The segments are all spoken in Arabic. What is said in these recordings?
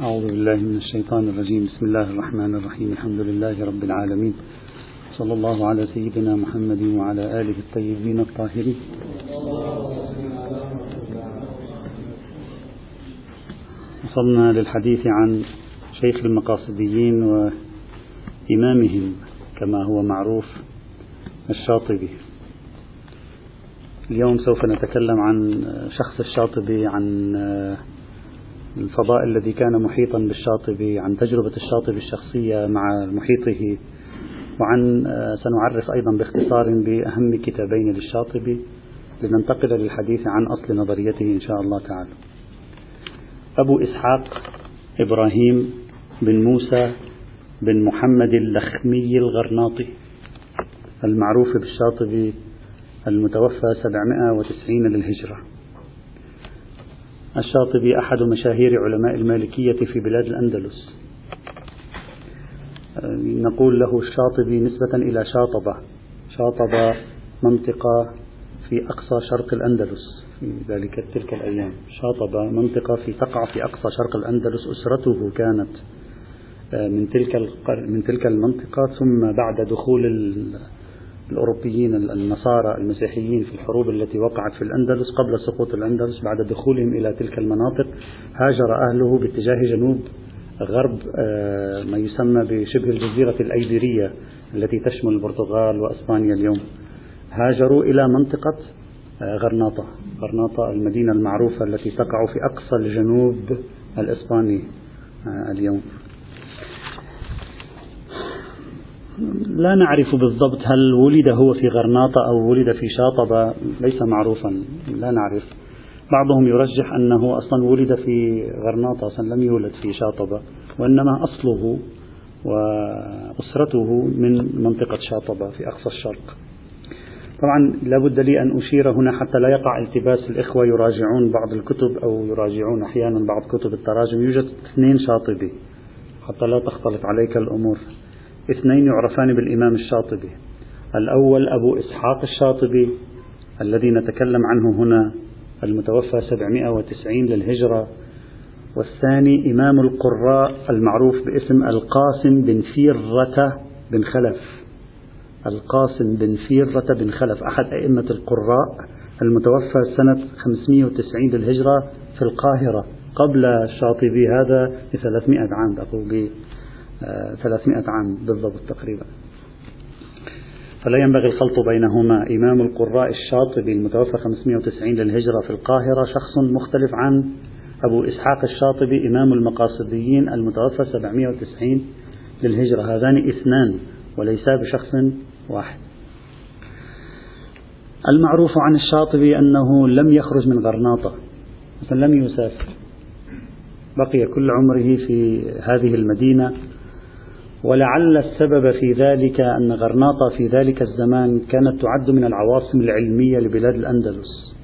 أعوذ بالله من الشيطان الرجيم. بسم الله الرحمن الرحيم. الحمد لله رب العالمين. صلى الله على سيدنا محمد وعلى آله الطيبين الطاهرين. وصلنا للحديث عن شيخ المقاصديين وإمامهم كما هو معروف الشاطبي. اليوم سوف نتكلم عن شخص الشاطبي عن الفضاء الذي كان محيطا بالشاطبي عن تجربة الشاطبي الشخصية مع محيطه وعن سنعرف أيضا باختصار بأهم كتابين للشاطبي لننتقل للحديث عن أصل نظريته إن شاء الله تعالى. أبو إسحاق إبراهيم بن موسى بن محمد اللخمي الغرناطي المعروف بالشاطبي المتوفى 790 للهجرة. الشاطبي أحد مشاهير علماء المالكية في بلاد الأندلس. نقول له الشاطبي نسبة إلى شاطبة. شاطبة منطقة في أقصى شرق الأندلس. في ذلك تلك الأيام. شاطبة منطقة في تقع في أقصى شرق الأندلس. أسرته كانت من تلك من تلك المنطقة. ثم بعد دخول الأوروبيين النصارى المسيحيين في الحروب التي وقعت في الأندلس قبل سقوط الأندلس بعد دخولهم إلى تلك المناطق هاجر أهله باتجاه جنوب غرب ما يسمى بشبه الجزيرة الأيبيرية التي تشمل البرتغال وأسبانيا اليوم. هاجروا إلى منطقة غرناطة غرناطة المدينة المعروفة التي تقع في أقصى الجنوب الإسباني اليوم. لا نعرف بالضبط هل ولد هو في غرناطة أو ولد في شاطبة ليس معروفا لا نعرف. بعضهم يرجح أنه أصلا ولد في غرناطة أصلا لم يولد في شاطبة وإنما أصله وأسرته من منطقة شاطبة في أقصى الشرق. طبعا لابد لي أن أشير هنا حتى لا يقع التباس الإخوة يراجعون بعض الكتب أو يراجعون أحيانا بعض كتب التراجم يوجد اثنين شاطبي حتى لا تختلط عليك الأمور. اثنين يعرفان بالإمام الشاطبي. الأول أبو إسحاق الشاطبي الذي نتكلم عنه هنا المتوفى 790 للهجرة. والثاني إمام القراء المعروف باسم القاسم بن فيرة بن خلف. القاسم بن فيرة بن خلف أحد أئمة القراء المتوفى سنة 590 للهجرة في القاهرة. قبل الشاطبي هذا ب 300 عام أقول 300 عام بالضبط تقريبا. فلا ينبغي الخلط بينهما. إمام القراء الشاطبي المتوفى 590 للهجرة في القاهرة شخص مختلف عن أبو إسحاق الشاطبي إمام المقاصديين المتوفى 790 للهجرة. هذان اثنان وليسا بشخص واحد. المعروف عن الشاطبي أنه لم يخرج من غرناطة مثلا لم يسافر بقي كل عمره في هذه المدينة. ولعل السبب في ذلك أن غرناطة في ذلك الزمان كانت تعد من العواصم العلمية لبلاد الأندلس.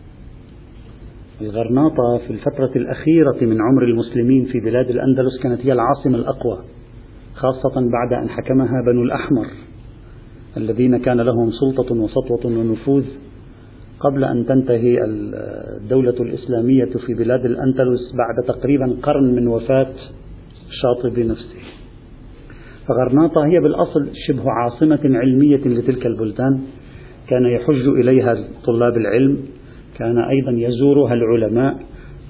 الغرناطة في الفترة الأخيرة من عمر المسلمين في بلاد الأندلس كانت هي العاصمة الأقوى خاصة بعد أن حكمها بنو الأحمر الذين كان لهم سلطة وسطوة ونفوذ قبل أن تنتهي الدولة الإسلامية في بلاد الأندلس بعد تقريبا قرن من وفاة الشاطبي نفسه. فغرناطة هي بالأصل شبه عاصمة علمية لتلك البلدان. كان يحج إليها طلاب العلم. كان أيضا يزورها العلماء.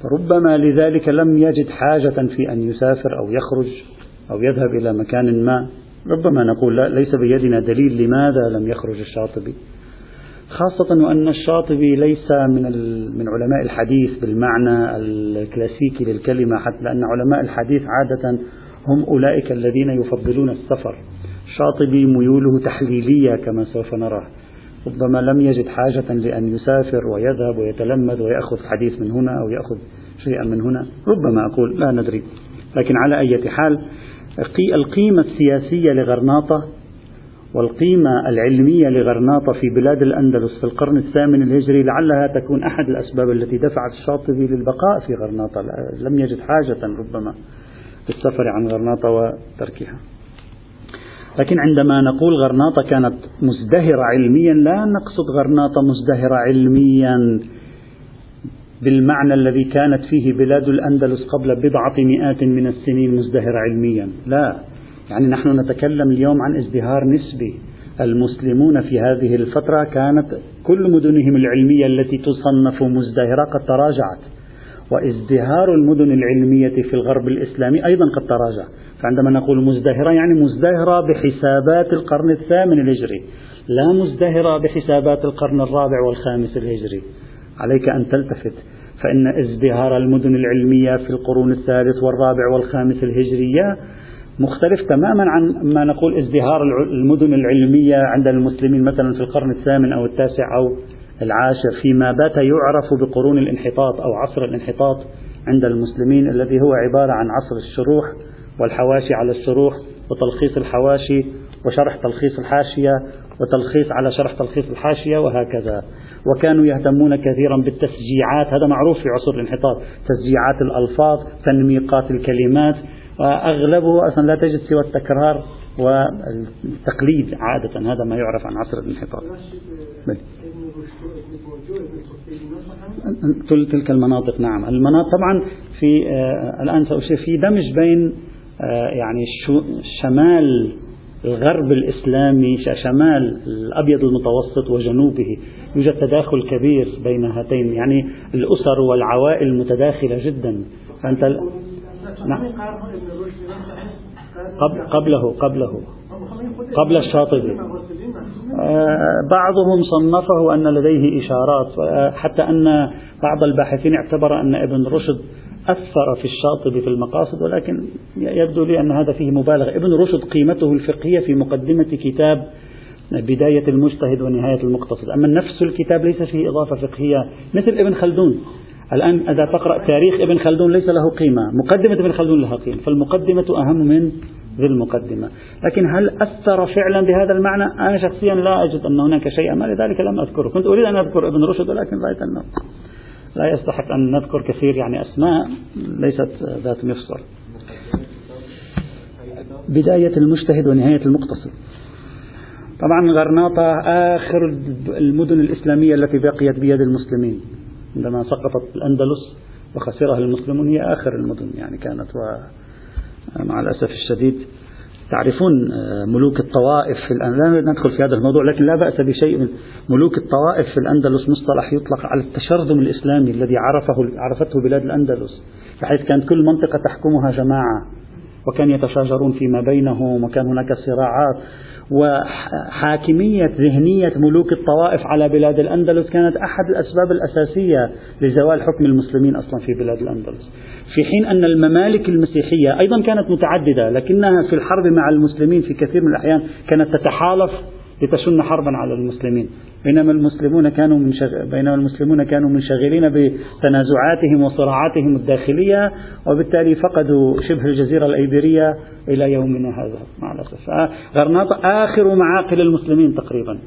فربما لذلك لم يجد حاجة في أن يسافر أو يخرج أو يذهب إلى مكان ما. ربما نقول لا ليس بيدنا دليل لماذا لم يخرج الشاطبي. خاصة وأن الشاطبي ليس من من علماء الحديث بالمعنى الكلاسيكي للكلمة حتى لأن علماء الحديث عادة هم أولئك الذين يفضلون السفر. الشاطبي ميوله تحليلية كما سوف نرى ربما لم يجد حاجة لأن يسافر ويذهب ويتلمذ ويأخذ حديث من هنا أو يأخذ شيئا من هنا. ربما أقول لا ندري. لكن على أي حال القيمة السياسية لغرناطة والقيمة العلمية لغرناطة في بلاد الأندلس في القرن الثامن الهجري لعلها تكون أحد الأسباب التي دفعت الشاطبي للبقاء في غرناطة. لم يجد حاجة ربما. بالسفر عن غرناطة وتركها. لكن عندما نقول غرناطة كانت مزدهرة علميا لا نقصد غرناطة مزدهرة علميا بالمعنى الذي كانت فيه بلاد الأندلس قبل بضعة مئات من السنين مزدهرة علميا. لا. يعني نحن نتكلم اليوم عن ازدهار نسبي. المسلمون في هذه الفترة كانت كل مدنهم العلمية التي تصنف مزدهرة قد تراجعت. وازدهار المدن العلمية في الغرب الإسلامي أيضا قد تراجع. فعندما نقول مزدهرة يعني مزدهرة بحسابات القرن الثامن الهجري لا مزدهرة بحسابات القرن الرابع والخامس الهجري. عليك أن تلتفت. فإن ازدهار المدن العلمية في القرون الثالث والرابع والخامس الهجرية مختلف تماما عن ما نقول ازدهار المدن العلمية عند المسلمين مثلا في القرن الثامن أو التاسع أو العاشر فيما بات يعرف بقرون الانحطاط أو عصر الانحطاط عند المسلمين الذي هو عبارة عن عصر الشروح والحواشي على الشروح وتلخيص الحواشي وشرح تلخيص الحاشية وتلخيص على شرح تلخيص الحاشية وهكذا. وكانوا يهتمون كثيرا بالتسجيعات هذا معروف في عصور الانحطاط تسجيعات الألفاظ تنميقات الكلمات. وأغلبه أصلا لا تجد سوى التكرار والتقليد عادة هذا ما يعرف عن عصر الانحطاط. تلك المناطق نعم. المناطق طبعا في آه الآن سأشير في دمج بين آه يعني شمال الغرب الإسلامي شمال الأبيض المتوسط وجنوبه يوجد تداخل كبير بين هاتين. يعني الأسر والعوائل متداخلة جدا. فأنت نعم. قبله قبله. قبل الشاطبي. بعضهم صنفه أن لديه إشارات حتى أن بعض الباحثين اعتبر أن ابن رشد أثر في الشاطبي في المقاصد ولكن يبدو لي أن هذا فيه مبالغة. ابن رشد قيمته الفقهية في مقدمة كتاب بداية المجتهد ونهاية المقتصد. أما نفس الكتاب ليس فيه إضافة فقهية مثل ابن خلدون. الآن إذا تقرأ تاريخ ابن خلدون ليس له قيمة مقدمة ابن خلدون لها قيمة فالمقدمة أهم من ذي المقدمة لكن هل أثر فعلا بهذا المعنى؟ أنا شخصيا لا أجد أن هناك شيئا ما لذلك لم أذكره. كنت أريد أن أذكر ابن رشد ولكن رأيت أنه لا يستحق أن نذكر كثير يعني أسماء ليست ذات مفصل. بداية المجتهد ونهاية المقتصد. طبعا غرناطة آخر المدن الإسلامية التي بقيت بيد المسلمين. عندما سقطت الأندلس وخسرها المسلمون هي آخر المدن يعني كانت ومع الأسف الشديد. تعرفون آه، ملوك الطوائف في لا ندخل في هذا الموضوع لكن لا بأس بشيء من ملوك الطوائف في الأندلس مصطلح يطلق على التشرذم الإسلامي الذي عرفه عرفته بلاد الأندلس بحيث كان كل منطقة تحكمها جماعة وكان يتشاجرون فيما بينهم وكان هناك صراعات وحاكمية ذهنية ملوك الطوائف على بلاد الأندلس كانت أحد الأسباب الأساسية لزوال حكم المسلمين أصلا في بلاد الأندلس. في حين أن الممالك المسيحية أيضا كانت متعددة لكنها في الحرب مع المسلمين في كثير من الأحيان كانت تتحالف لتشن حربا على المسلمين. بينما المسلمون كانوا منشغ... بينما المسلمون كانوا منشغلين بتنازعاتهم وصراعاتهم الداخلية وبالتالي فقدوا شبه الجزيرة الأيبيرية إلى يومنا هذا. مع الأسف غرناطة آخر معاقل المسلمين تقريبا.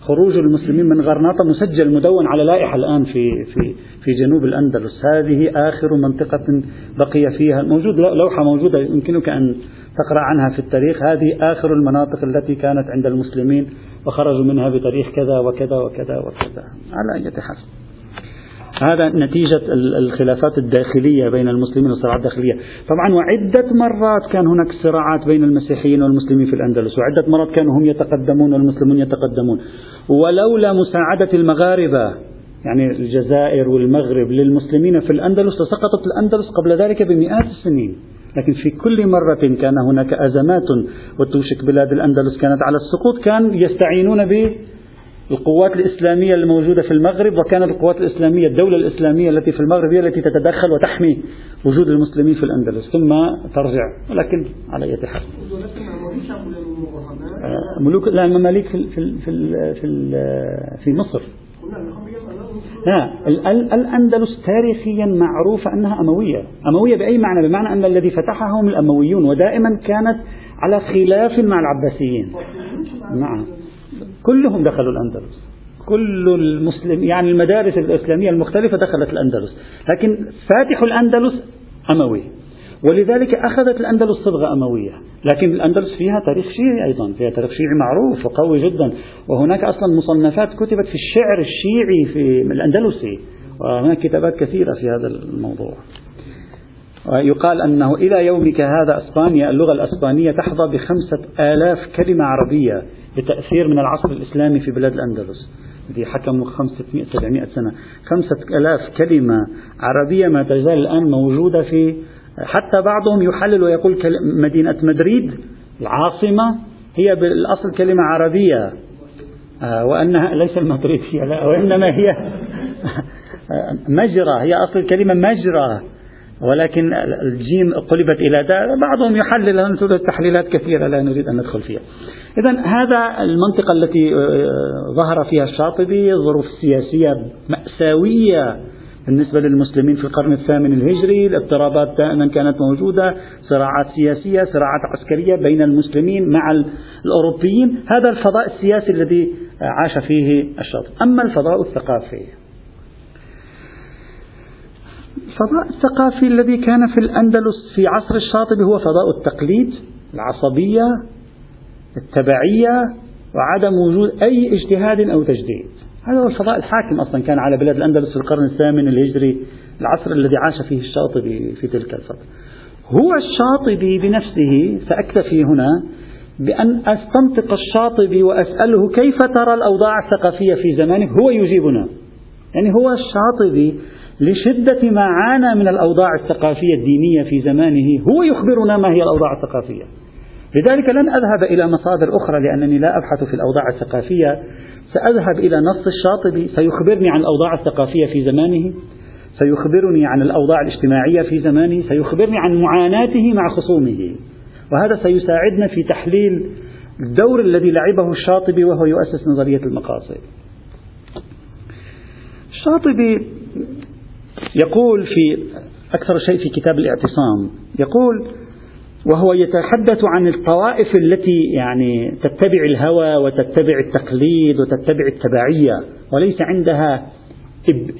خروج المسلمين من غرناطة مسجل مدون على لائحة الآن في في في جنوب الأندلس. هذه آخر منطقة بقي فيها موجود لوحة موجودة يمكنك أن تقرأ عنها في التاريخ. هذه آخر المناطق التي كانت عند المسلمين وخرجوا منها بتاريخ كذا وكذا وكذا وكذا. على أي حال. هذا نتيجة الخلافات الداخلية بين المسلمين والصراعات الداخلية. طبعا وعدة مرات كان هناك صراعات بين المسيحيين والمسلمين في الأندلس وعدة مرات كانوا هم يتقدمون والمسلمون يتقدمون. ولولا مساعدة المغاربة يعني الجزائر والمغرب للمسلمين في الأندلس لسقطت الأندلس قبل ذلك بمئات السنين. لكن في كل مرة كان هناك أزمات وتوشك بلاد الأندلس كانت على السقوط كان يستعينون بالقوات الإسلامية الموجودة في المغرب وكانت القوات الإسلامية الدولة الإسلامية التي في المغرب هي التي تتدخل وتحمي وجود المسلمين في الأندلس. ثم ترجع. ولكن على أي حال. آه، ملوك لا المماليك في في في في, في مصر. لا الأندلس تاريخيا معروفة أنها أموية. أموية بأي معنى؟ بمعنى أن الذي فتحهم الأمويون ودائما كانت على خلاف مع العباسيين. نعم. كلهم دخلوا الأندلس. كل المسلم يعني المدارس الإسلامية المختلفة دخلت الأندلس. لكن فاتح الأندلس أموي. ولذلك أخذت الأندلس صبغة أموية. لكن الأندلس فيها تاريخ شيعي أيضا فيها تاريخ شيعي معروف وقوي جدا. وهناك أصلا مصنفات كتبت في الشعر الشيعي في الأندلسي. وهناك كتابات كثيرة في هذا الموضوع. ويقال أنه إلى يومك هذا أسبانيا اللغة الأسبانية تحظى بخمسة آلاف كلمة عربية بتأثير من العصر الإسلامي في بلاد الأندلس. الذي حكموا 500 700 سنة. خمسة آلاف كلمة عربية ما تزال الآن موجودة في حتى بعضهم يحلل ويقول مدينة مدريد العاصمة هي بالأصل كلمة عربية آه، وأنها ليس المدريدية لا وإنما هي مجرى هي أصل الكلمة مجرى ولكن الجيم قلبت إلى داء بعضهم يحلل تحليلات كثيرة؟ لا نريد أن ندخل فيها. إذا هذا المنطقة التي آه، ظهر فيها الشاطبي ظروف سياسية مأساوية بالنسبة للمسلمين في القرن الثامن الهجري الاضطرابات دائما كانت موجودة صراعات سياسية صراعات عسكرية بين المسلمين مع الأوروبيين. هذا الفضاء السياسي الذي عاش فيه الشاطبي أما الفضاء الثقافي الفضاء الثقافي الذي كان في الأندلس في عصر الشاطبي هو فضاء التقليد العصبية التبعية وعدم وجود أي اجتهاد أو تجديد. هذا هو الفضاء الحاكم أصلا كان على بلاد الأندلس في القرن الثامن الهجري العصر الذي عاش فيه الشاطبي في تلك الفترة. هو الشاطبي بنفسه سأكتفي هنا بأن أستنطق الشاطبي وأسأله كيف ترى الأوضاع الثقافية في زمانه هو يجيبنا. يعني هو الشاطبي لشدة ما عانى من الأوضاع الثقافية الدينية في زمانه هو يخبرنا ما هي الأوضاع الثقافية. لذلك لن أذهب إلى مصادر أخرى لأنني لا أبحث في الأوضاع الثقافية. سأذهب إلى نص الشاطبي سيخبرني عن الأوضاع الثقافية في زمانه سيخبرني عن الأوضاع الاجتماعية في زمانه سيخبرني عن معاناته مع خصومه. وهذا سيساعدنا في تحليل الدور الذي لعبه الشاطبي وهو يؤسس نظرية المقاصد. الشاطبي يقول في أكثر شيء في كتاب الإعتصام يقول وهو يتحدث عن الطوائف التي يعني تتبع الهوى وتتبع التقليد وتتبع التبعية وليس عندها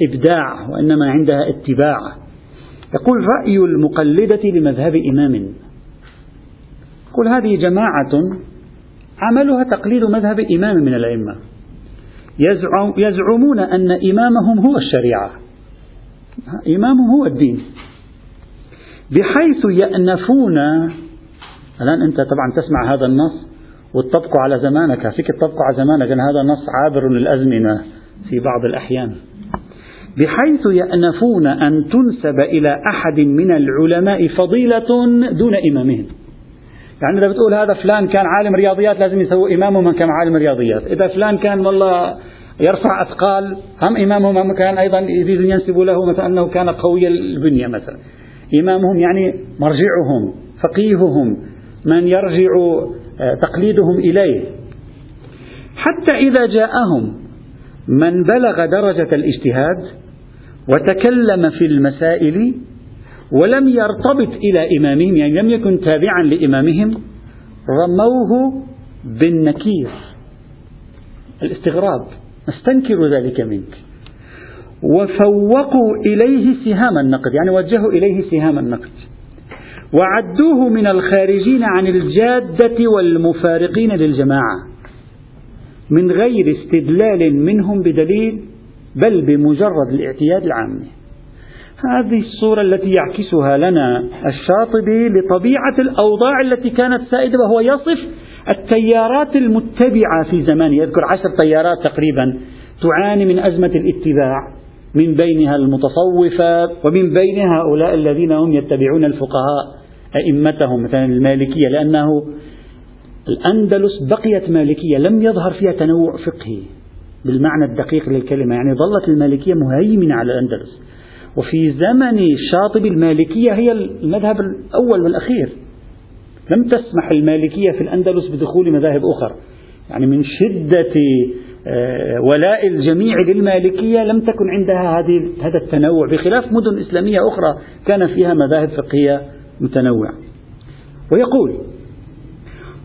إبداع وإنما عندها اتباع. يقول رأي المقلدة لمذهب إمام. يقول هذه جماعة عملها تقليد مذهب إمام من الأئمة. يزعمون أن إمامهم هو الشريعة. إمامهم هو الدين. بحيث يأنفون. الآن أنت طبعا تسمع هذا النص وتطبقه على زمانك. فيك تطبقه على زمانك أن هذا نص عابر للأزمنة في بعض الأحيان. بحيث يأنفون أن تنسب إلى أحد من العلماء فضيلة دون إمامهم. يعني إذا بتقول هذا فلان كان عالم رياضيات لازم يسوي إمامه من كان عالم رياضيات إذا فلان كان والله يرفع أثقال هم إمامهم كان أيضا يريد ينسب له مثلا أنه كان قوي البنية مثلا. إمامهم يعني مرجعهم فقيههم من يرجع آه، تقليدهم إليه. حتى إذا جاءهم من بلغ درجة الاجتهاد وتكلم في المسائل ولم يرتبط إلى إمامهم يعني لم يكن تابعا لإمامهم رموه بالنكير الاستغراب نستنكر ذلك منك. وفوقوا إليه سهام النقد يعني وجهوا إليه سهام النقد. وعدوه من الخارجين عن الجادة والمفارقين للجماعة. من غير استدلال منهم بدليل بل بمجرد الاعتياد العامي هذه الصورة التي يعكسها لنا الشاطبي لطبيعة الأوضاع التي كانت سائدة وهو يصف التيارات المتبعة في زمانه. يذكر عشر تيارات تقريبا تعاني من أزمة الاتباع. من بينها المتصوفة ومن بين هؤلاء الذين هم يتبعون الفقهاء أئمتهم مثلا المالكية لأنه الأندلس بقيت مالكية لم يظهر فيها تنوع فقهي بالمعنى الدقيق للكلمة يعني ظلت المالكية مهيمنة على الأندلس. وفي زمن الشاطبي المالكية هي المذهب الأول والأخير. لم تسمح المالكية في الأندلس بدخول مذاهب أخرى يعني من شدة ولاء الجميع للمالكية لم تكن عندها هذه هذا التنوع بخلاف مدن إسلامية أخرى كان فيها مذاهب فقهية متنوعة. ويقول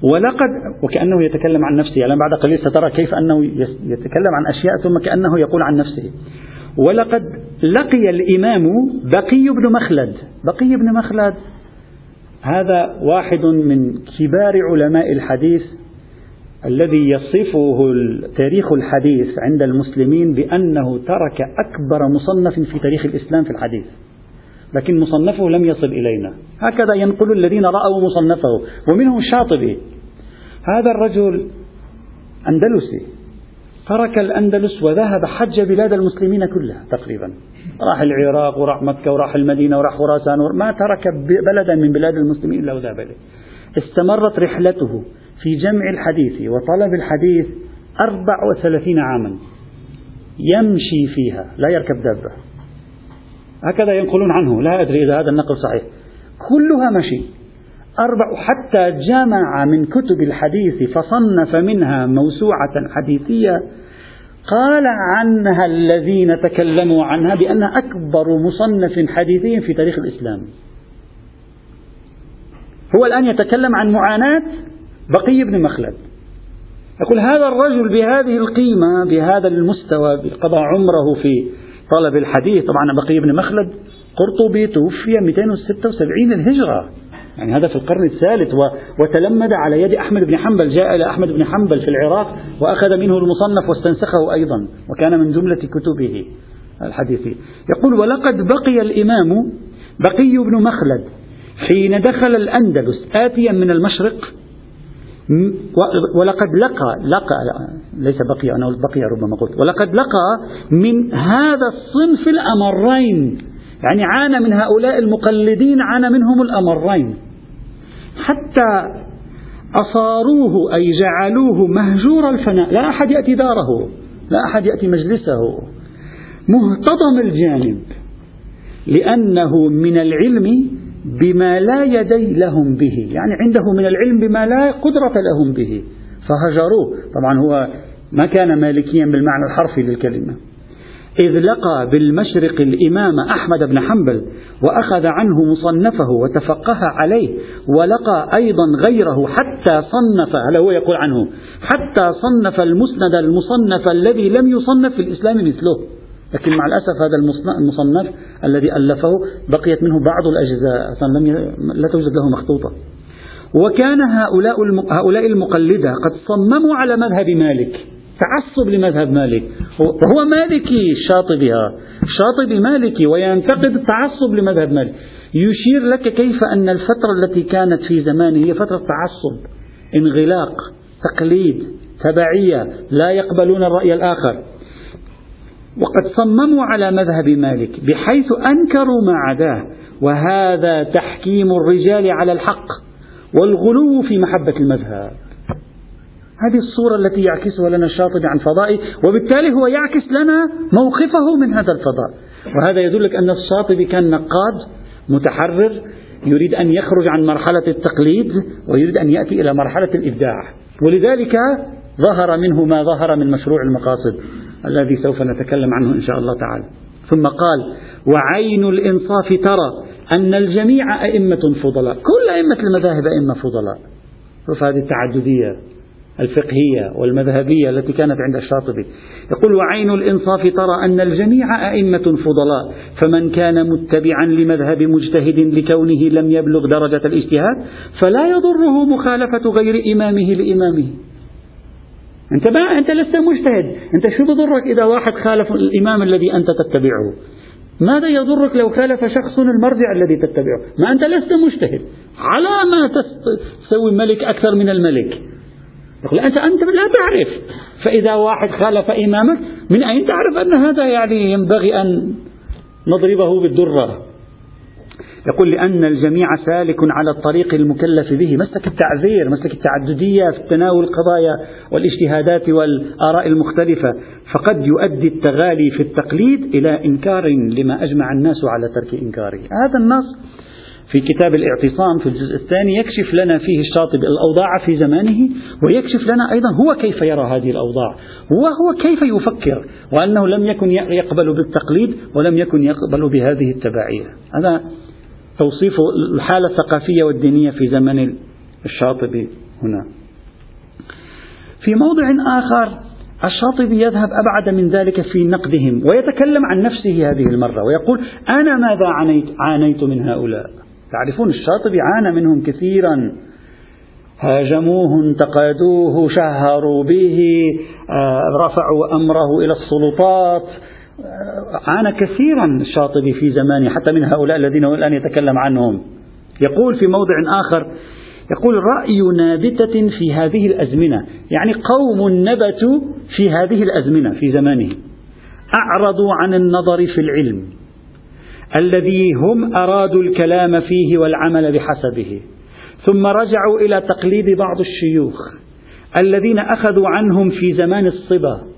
ولقد وكأنه يتكلم عن نفسه يعني بعد قليل سترى كيف أنه يتكلم عن أشياء ثم كأنه يقول عن نفسه ولقد لقي الإمام بقي بن مخلد. بقي بن مخلد؟ هذا واحد من كبار علماء الحديث الذي يصفه التاريخ الحديث عند المسلمين بأنه ترك أكبر مصنف في تاريخ الإسلام في الحديث. لكن مصنفه لم يصل إلينا. هكذا ينقل الذين رأوا مصنفه ومنهم الشاطبي. هذا الرجل أندلسي. ترك الأندلس وذهب حج بلاد المسلمين كلها تقريبا. راح العراق وراح مكة وراح المدينة وراح خراسان ما ترك بلدا من بلاد المسلمين إلا وذهب إليه. استمرت رحلته. في جمع الحديث وطلب الحديث أربع وثلاثين عاما. يمشي فيها لا يركب دابة. هكذا ينقلون عنه لا أدري إذا هذا النقل صحيح. كلها مشي. أربع حتى جمع من كتب الحديث فصنف منها موسوعة حديثية. قال عنها الذين تكلموا عنها بأنها أكبر مصنف حديثي في تاريخ الإسلام. هو الآن يتكلم عن معاناة بقي بن مخلد. يقول هذا الرجل بهذه القيمة بهذا المستوى قضى عمره في طلب الحديث طبعا بقي بن مخلد قرطبي توفي 276 الهجرة. يعني هذا في القرن الثالث وتلمذ على يد أحمد بن حنبل جاء إلى أحمد بن حنبل في العراق وأخذ منه المصنف واستنسخه أيضا وكان من جملة كتبه الحديثي يقول ولقد بقي الإمام بقي بن مخلد حين دخل الأندلس آتيا من المشرق ولقد لقى لقى ليس بقي أنا بقي ربما قلت. ولقد لقى من هذا الصنف الأمرين. يعني عانى من هؤلاء المقلدين عانى منهم الأمرين. حتى أصاروه أي جعلوه مهجور الفناء. لا أحد يأتي داره لا أحد يأتي مجلسه. مهتضم الجانب لأنه من العلم بما لا يدي لهم به. يعني عنده من العلم بما لا قدرة لهم به. فهجروه. طبعا هو ما كان مالكيا بالمعنى الحرفي للكلمة. إذ لقى بالمشرق الإمام أحمد بن حنبل وأخذ عنه مصنفه وتفقه عليه ولقى أيضا غيره حتى صنف هذا هو يقول عنه حتى صنف المسند المصنف الذي لم يصنف في الإسلام مثله. لكن مع الأسف هذا المصنف الذي ألفه بقيت منه بعض الأجزاء لم لا توجد له مخطوطة. وكان هؤلاء هؤلاء المقلدة قد صمموا على مذهب مالك تعصب لمذهب مالك. وهو مالكي الشاطبي الشاطبي مالكي وينتقد التعصب لمذهب مالك. يشير لك كيف أن الفترة التي كانت في زمانه هي فترة تعصب انغلاق تقليد تبعية لا يقبلون الرأي الآخر. وقد صمموا على مذهب مالك بحيث أنكروا ما عداه. وهذا تحكيم الرجال على الحق والغلو في محبة المذهب. هذه الصورة التي يعكسها لنا الشاطبي عن فضائه وبالتالي هو يعكس لنا موقفه من هذا الفضاء. وهذا يدلك أن الشاطبي كان نقاد متحرر يريد أن يخرج عن مرحلة التقليد ويريد أن يأتي إلى مرحلة الإبداع. ولذلك ظهر منه ما ظهر من مشروع المقاصد. الذي سوف نتكلم عنه إن شاء الله تعالى. ثم قال وعين الإنصاف ترى أن الجميع أئمة فضلاء. كل أئمة المذاهب أئمة فضلاء. شوف هذه التعددية الفقهية والمذهبية التي كانت عند الشاطبي. يقول وعين الإنصاف ترى أن الجميع أئمة فضلاء. فمن كان متبعا لمذهب مجتهد لكونه لم يبلغ درجة الاجتهاد فلا يضره مخالفة غير إمامه لإمامه. أنت ما أنت لست مجتهد. أنت شو بضرك إذا واحد خالف الإمام الذي أنت تتبعه؟ ماذا يضرك لو خالف شخص المرجع الذي تتبعه؟ ما أنت لست مجتهد. على ما تسوي ملك أكثر من الملك. يقول أنت أنت لا تعرف. فإذا واحد خالف إمامك من أين تعرف أن هذا يعني ينبغي أن نضربه بالدرة؟ يقول لأن الجميع سالك على الطريق المكلف به مسلك التعذير مسلك التعددية في تناول القضايا والاجتهادات والآراء المختلفة. فقد يؤدي التغالي في التقليد إلى إنكار لما أجمع الناس على ترك إنكاره. هذا النص في كتاب الاعتصام في الجزء الثاني يكشف لنا فيه الشاطبي الأوضاع في زمانه ويكشف لنا أيضا هو كيف يرى هذه الأوضاع وهو كيف يفكر وأنه لم يكن يقبل بالتقليد ولم يكن يقبل بهذه التبعية. هذا توصيف الحالة الثقافية والدينية في زمن الشاطبي هنا. في موضع آخر الشاطبي يذهب أبعد من ذلك في نقدهم ويتكلم عن نفسه هذه المرة ويقول أنا ماذا عانيت, عانيت من هؤلاء؟ تعرفون الشاطبي عانى منهم كثيرا. هاجموه انتقدوه شهروا به آه، رفعوا أمره إلى السلطات عانى كثيرا الشاطبي في زمانه حتى من هؤلاء الذين هو الآن يتكلم عنهم. يقول في موضع آخر يقول رأي نابتة في هذه الأزمنة. يعني قوم نبتوا في هذه الأزمنة في زمانه. أعرضوا عن النظر في العلم الذي هم أرادوا الكلام فيه والعمل بحسبه. ثم رجعوا إلى تقليد بعض الشيوخ الذين أخذوا عنهم في زمان الصبا.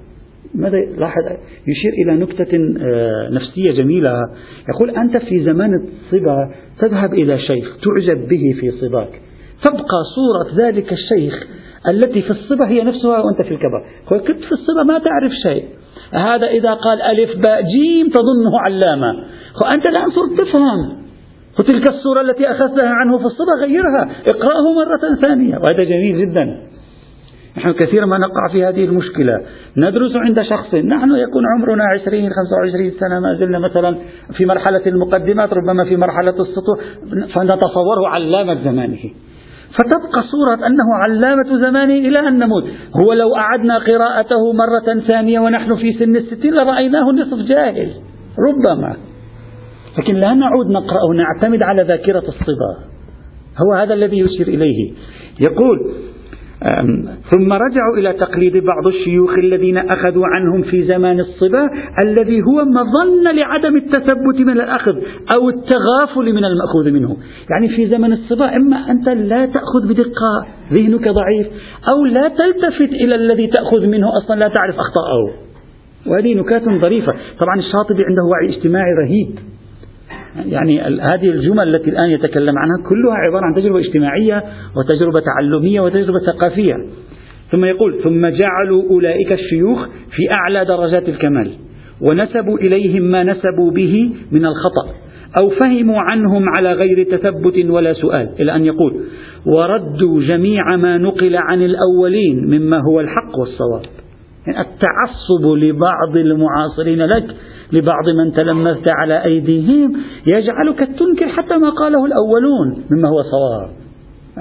ماذا لاحظ؟ يشير إلى نكتة آه، نفسية جميلة. يقول أنت في زمان الصبا تذهب إلى شيخ تعجب به في صباك. تبقى صورة ذلك الشيخ التي في الصبا هي نفسها وأنت في الكبر. كنت في الصبا ما تعرف شيء. هذا إذا قال ألف باء جيم تظنه علامة. وأنت الآن صرت تفهم. وتلك الصورة التي أخذتها عنه في الصبا غيرها. اقرأه مرة ثانية. وهذا جميل جدا. نحن كثيرا ما نقع في هذه المشكلة. ندرس عند شخص. نحن يكون عمرنا عشرين خمسة وعشرين سنة ما زلنا مثلا في مرحلة المقدمات ربما في مرحلة السطوح فنتصوره علامة زمانه. فتبقى صورة أنه علامة زمانه إلى أن نموت. هو لو أعدنا قراءته مرة ثانية ونحن في سن الستين لرأيناه نصف جاهل. ربما. لكن لا نعود نقرأ ونعتمد على ذاكرة الصبا هو هذا الذي يشير إليه. يقول ثم رجعوا إلى تقليد بعض الشيوخ الذين أخذوا عنهم في زمان الصبا الذي هو مظنة لعدم التثبت من الأخذ أو التغافل من المأخوذ منه. يعني في زمن الصبا إما أنت لا تأخذ بدقة ذهنك ضعيف أو لا تلتفت إلى الذي تأخذ منه أصلا لا تعرف أخطاءه. وهذه نكات ظريفة. طبعا الشاطبي عنده وعي اجتماعي رهيب. يعني هذه الجمل التي الآن يتكلم عنها كلها عبارة عن تجربة اجتماعية وتجربة تعلمية وتجربة ثقافية. ثم يقول ثم جعلوا أولئك الشيوخ في أعلى درجات الكمال ونسبوا إليهم ما نسبوا به من الخطأ أو فهموا عنهم على غير تثبت ولا سؤال. إلى أن يقول وردوا جميع ما نقل عن الأولين مما هو الحق والصواب. يعني التعصب لبعض المعاصرين لك لبعض من تلمذت على أيديهم يجعلك تنكر حتى ما قاله الأولون مما هو صواب.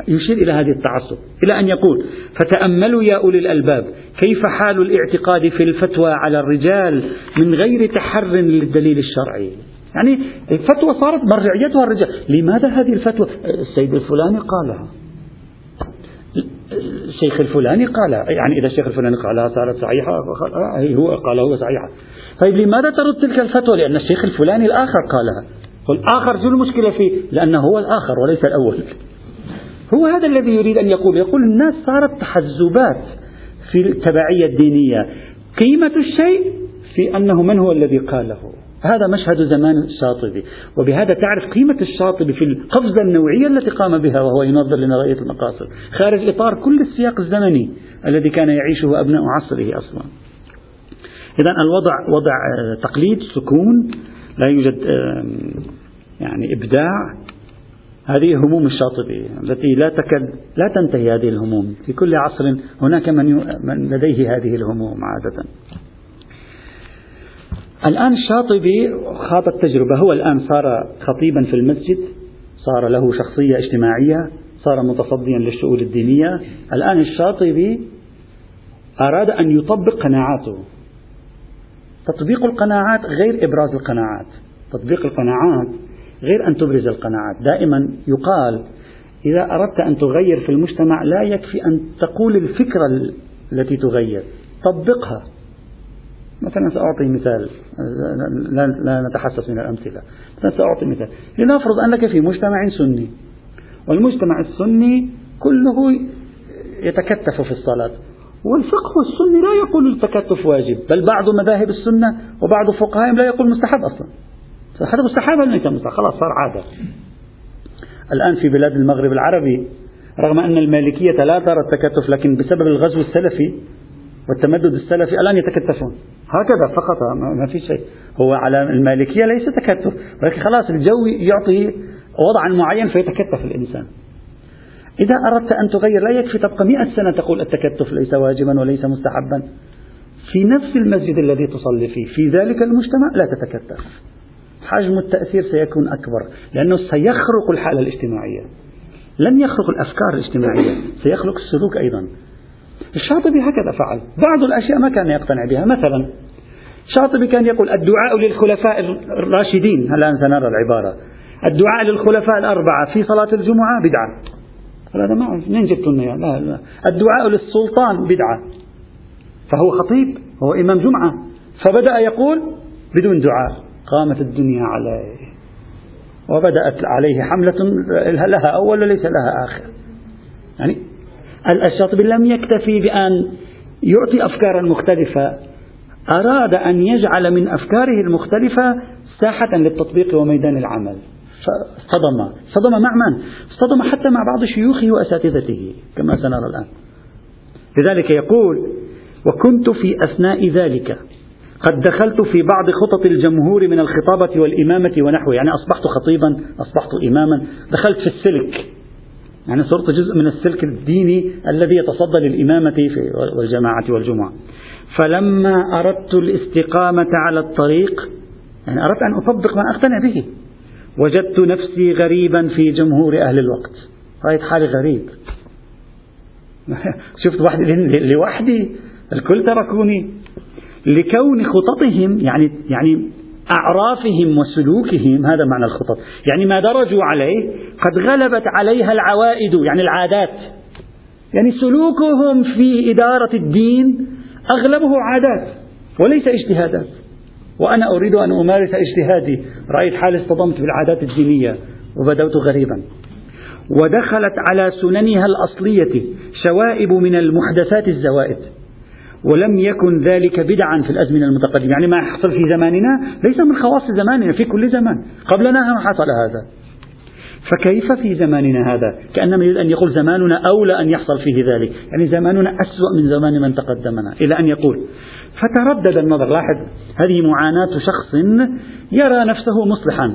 يشير إلى هذه التعصب إلى أن يقول فتأملوا يا أولي الألباب كيف حال الاعتقاد في الفتوى على الرجال من غير تحر للدليل الشرعي؟ يعني الفتوى صارت مرجعيتها الرجال. لماذا هذه الفتوى؟ السيد الفلاني قالها. الشيخ الفلاني قال يعني إذا الشيخ الفلاني قالها صارت صحيحة هو قال هو صحيحة. طيب لماذا ترد تلك الفتوى؟ لأن الشيخ الفلاني الآخر قالها. والآخر شو المشكلة فيه؟ لأنه هو الآخر وليس الأول. هو هذا الذي يريد أن يقول. يقول الناس صارت تحزبات في التبعية الدينية. قيمة الشيء في أنه من هو الذي قاله. هذا مشهد زمان الشاطبي. وبهذا تعرف قيمة الشاطبي في القفزة النوعية التي قام بها وهو ينظر لنظرية المقاصد. خارج إطار كل السياق الزمني الذي كان يعيشه أبناء عصره أصلا. إذا الوضع وضع آه، تقليد سكون لا يوجد يعني إبداع. هذه هموم الشاطبي التي لا تكد لا تنتهي هذه الهموم. في كل عصر هناك من, من لديه هذه الهموم عادة. الآن الشاطبي خاض التجربة. هو الآن صار خطيبا في المسجد صار له شخصية اجتماعية صار متصديا للشؤون الدينية. الآن الشاطبي أراد أن يطبق قناعاته. تطبيق القناعات غير إبراز القناعات. تطبيق القناعات غير أن تبرز القناعات. دائما يقال إذا أردت أن تغير في المجتمع لا يكفي أن تقول الفكرة التي تغير. طبقها. مثلا سأعطي مثال. لا, لا نتحسس من الأمثلة. مثلا سأعطي مثال. لنفرض أنك في مجتمع سني. والمجتمع السني كله يتكتف في الصلاة. والفقه السني لا يقول التكتف واجب بل بعض مذاهب السنة وبعض فقهائهم لا يقول مستحب أصلا. هذا مستحب ليس مستحب. خلاص صار عادة. الآن في بلاد المغرب العربي رغم أن المالكية لا ترى التكتف لكن بسبب الغزو السلفي والتمدد السلفي الآن يتكتفون. هكذا فقط ما في شيء. هو على المالكية ليس تكتف ولكن خلاص الجو يعطي وضعا معين فيتكتف الإنسان. إذا أردت أن تغير لا يكفي تبقى مئة سنة تقول التكتف ليس واجبا وليس مستحبا. في نفس المسجد الذي تصلي فيه في ذلك المجتمع لا تتكتف. حجم التأثير سيكون أكبر لأنه سيخرق الحالة الاجتماعية. لن يخلق الأفكار الاجتماعية سيخلق السلوك أيضا. الشاطبي هكذا فعل. بعض الأشياء ما كان يقتنع بها. مثلا الشاطبي كان يقول الدعاء للخلفاء الراشدين. الآن سنرى العبارة. الدعاء للخلفاء الأربعة في صلاة الجمعة بدعة. هذا ما منين جبتوا لنا لا لا. الدعاء للسلطان بدعة. فهو خطيب هو إمام جمعة. فبدأ يقول بدون دعاء قامت الدنيا عليه. وبدأت عليه حملة لها أول وليس لها آخر. يعني الشاطبي لم يكتفي بأن يعطي أفكارا مختلفة. أراد أن يجعل من أفكاره المختلفة ساحة للتطبيق وميدان العمل. فاصطدم اصطدم مع من؟ اصطدم حتى مع بعض شيوخه وأساتذته كما سنرى الآن. لذلك يقول وكنت في أثناء ذلك قد دخلت في بعض خطط الجمهور من الخطابة والإمامة ونحوه. يعني أصبحت خطيبا أصبحت إماما. دخلت في السلك. يعني صرت جزء من السلك الديني الذي يتصدى للإمامة والجماعة والجمعة. فلما أردت الاستقامة على الطريق يعني أردت أن أطبق ما أقتنع به. وجدت نفسي غريبا في جمهور أهل الوقت. رأيت حالي غريب. شفت وحدي لوحدي؟ الكل تركوني. لكون خططهم يعني يعني أعرافهم وسلوكهم هذا معنى الخطط. يعني ما درجوا عليه قد غلبت عليها العوائد يعني العادات. يعني سلوكهم في إدارة الدين أغلبه عادات وليس اجتهادات. وأنا أريد أن أمارس اجتهادي. رأيت حالي اصطدمت بالعادات الدينية وبدوت غريبا. ودخلت على سننها الأصلية شوائب من المحدثات الزوائد. ولم يكن ذلك بدعا في الأزمنة المتقدمة. يعني ما يحصل في زماننا ليس من خواص زماننا في كل زمان. قبلنا حصل هذا. فكيف في زماننا هذا؟ كأنما يريد أن يقول زماننا أولى أن يحصل فيه ذلك. يعني زماننا أسوأ من زمان من تقدمنا. إلى أن يقول فتردد النظر. لاحظ هذه معاناة شخص يرى نفسه مصلحا.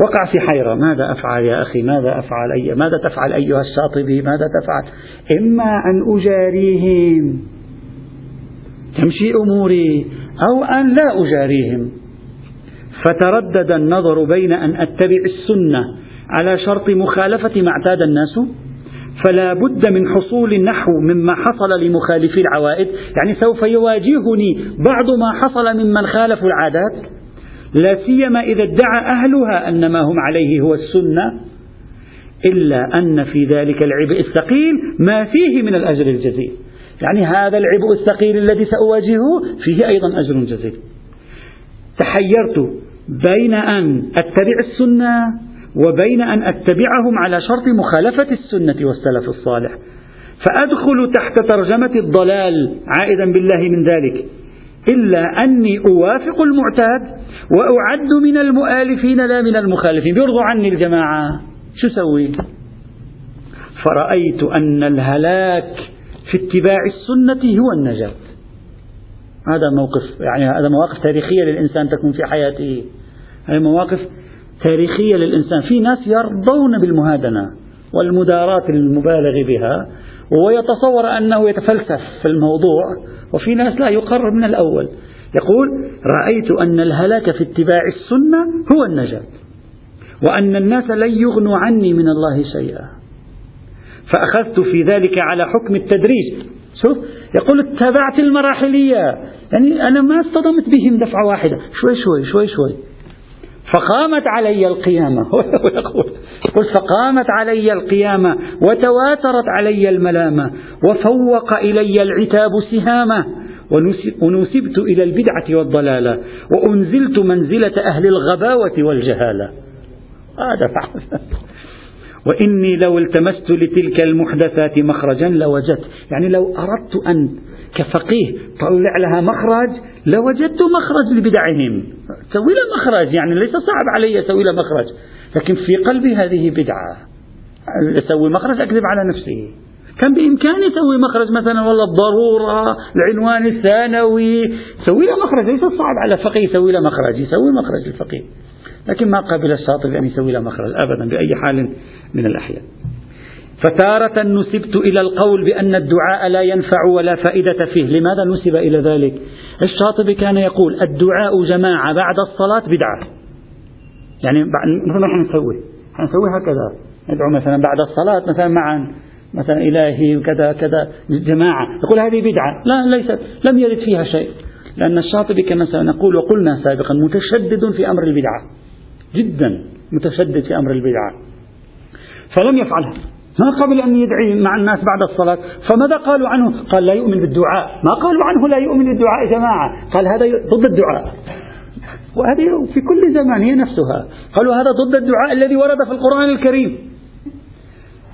وقع في حيرة. ماذا أفعل يا أخي؟ ماذا أفعل أي؟ ماذا تفعل أيها الشاطبي؟ ماذا تفعل؟ إما أن أجاريهم. تمشي أموري. أو أن لا أجاريهم. فتردد النظر بين أن أتبع السنة على شرط مخالفة ما اعتاد الناس فلا بد من حصول النحو مما حصل لمخالفي العوائد. يعني سوف يواجهني بعض ما حصل ممن خالفوا العادات. لا سيما إذا ادعى أهلها أن ما هم عليه هو السنة إلا أن في ذلك العبء الثقيل ما فيه من الأجر الجزيل. يعني هذا العبء الثقيل الذي سأواجهه فيه أيضا أجر جزيل. تحيرت بين أن أتبع السنة وبين أن أتبعهم على شرط مخالفة السنة والسلف الصالح. فأدخل تحت ترجمة الضلال عائدا بالله من ذلك. إلا أني أوافق المعتاد وأعد من المؤالفين لا من المخالفين. بيرضوا عني الجماعة. شو سوي فرأيت أن الهلاك في اتباع السنة هو النجاة. هذا موقف يعني هذا مواقف تاريخية للإنسان تكون في حياته. هذه مواقف تاريخية للإنسان. في ناس يرضون بالمهادنة والمداراة المبالغ بها ويتصور أنه يتفلسف في الموضوع وفي ناس لا يقرر من الأول. يقول رأيت أن الهلاك في اتباع السنة هو النجاة وأن الناس لن يغنوا عني من الله شيئا. فأخذت في ذلك على حكم التدريج شوف يقول اتبعت المراحلية. يعني أنا ما اصطدمت بهم دفعة واحدة. شوي شوي شوي شوي. فقامت علي القيامة. يقول فقامت علي القيامة وتواترت علي الملامة وفوق إلي العتاب سهامة ونسبت إلى البدعة والضلالة وأنزلت منزلة أهل الغباوة والجهالة. هذا فعل. وإني لو التمست لتلك المحدثات مخرجا لوجدت يعني لو أردت أن كفقيه طلع لها مخرج لوجدت مخرج لبدعهم. سوي له مخرج يعني ليس صعب علي أسوي له مخرج لكن في قلبي هذه بدعة. أسوي مخرج أكذب على نفسي. كان بإمكاني أسوي مخرج مثلا والله الضرورة العنوان الثانوي. سوي له مخرج ليس صعب على فقيه يسوي له مخرج يسوي مخرج الفقيه. لكن ما قبل الشاطبي أن يسوي له مخرج أبدا بأي حال من الأحيان. فتارة نسبت إلى القول بأن الدعاء لا ينفع ولا فائدة فيه. لماذا نسب إلى ذلك؟ الشاطبي كان يقول الدعاء جماعة بعد الصلاة بدعة. يعني مثل ما حنسوي حنسوي هكذا. ندعو مثلا بعد الصلاة مثلا معا مثلا إلهي وكذا كذا جماعة. يقول هذه بدعة. لا ليست. لم يرد فيها شيء. لأن الشاطبي كما سنقول وقلنا سابقا متشدد في أمر البدعة. جدا متشدد في أمر البدعة. فلم يفعلها. ما قبل أن يدعي مع الناس بعد الصلاة؟ فماذا قالوا عنه؟ قال لا يؤمن بالدعاء. ما قالوا عنه لا يؤمن بالدعاء جماعة؟ قال هذا ضد الدعاء. وهذه في كل زمان هي نفسها. قالوا هذا ضد الدعاء الذي ورد في القرآن الكريم.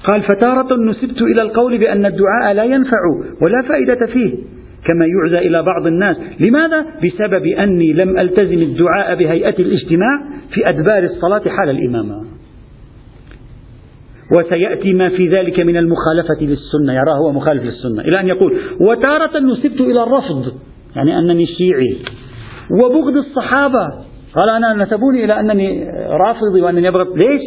قال فتارة نسبت إلى القول بأن الدعاء لا ينفع ولا فائدة فيه كما يعزى إلى بعض الناس. لماذا؟ بسبب أني لم ألتزم الدعاء بهيئة الاجتماع في أدبار الصلاة حال الإمامة. وسيأتي ما في ذلك من المخالفة للسنة. يراه هو مخالف للسنة. إلى أن يقول وتارة نسبت إلى الرفض. يعني أنني شيعي. وبغض الصحابة. قال أنا نسبوني إلى أنني رافضي وأنني أبغض. ليش؟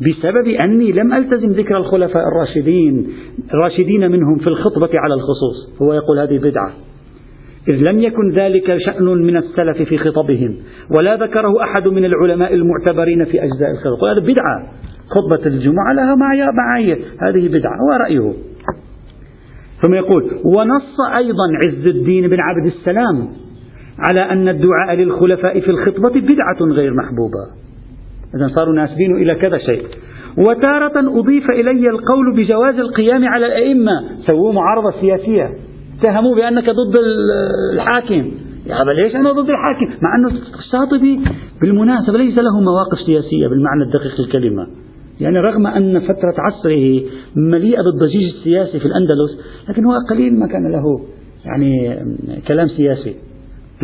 بسبب أني لم ألتزم ذكر الخلفاء الراشدين الراشدين منهم في الخطبة على الخصوص. هو يقول هذه بدعة. إذ لم يكن ذلك شأن من السلف في خطبهم ولا ذكره أحد من العلماء المعتبرين في أجزاء الخطبة. هذا بدعة. خطبة الجمعة لها معايير. هذه بدعة هو رأيه. ثم يقول ونص أيضا عز الدين بن عبد السلام على أن الدعاء للخلفاء في الخطبة بدعة غير محبوبة. إذا صاروا ناسبين إلى كذا شيء. وتارة أضيف إلي القول بجواز القيام على الأئمة. سووا معارضة سياسية. اتهموا بأنك ضد الحاكم. يا ليش أنا ضد الحاكم؟ مع أنه الشاطبي بالمناسبة ليس له مواقف سياسية بالمعنى الدقيق للكلمة. يعني رغم أن فترة عصره مليئة بالضجيج السياسي في الأندلس لكن هو قليل ما كان له يعني كلام سياسي.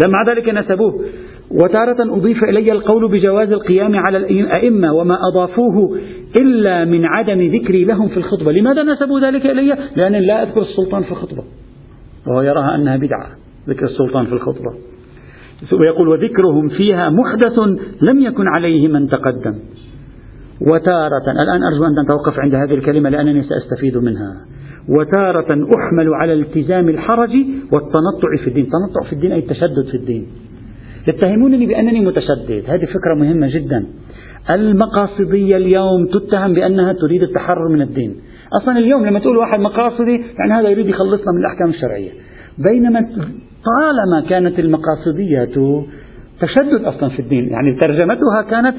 مع ذلك نسبوه. وتارة أضيف إلي القول بجواز القيام على الأئمة وما أضافوه إلا من عدم ذكري لهم في الخطبة. لماذا نسبوا ذلك إلي؟ لأن لا أذكر السلطان في الخطبة. وهو يراها أنها بدعة ذكر السلطان في الخطبة. ويقول وذكرهم فيها محدث لم يكن عليه من تقدم. وتارة الآن أرجو أن تتوقف عند هذه الكلمة لأنني سأستفيد منها. وتارة أحمل على التزام الحرج والتنطع في الدين. تنطع في الدين أي التشدد في الدين. يتهمونني بأنني متشدد. هذه فكرة مهمة جدا. المقاصدية اليوم تتهم بأنها تريد التحرر من الدين. أصلا اليوم لما تقول واحد مقاصدي يعني هذا يريد يخلصنا من الأحكام الشرعية. بينما طالما كانت المقاصدية تشدد أصلا في الدين يعني ترجمتها كانت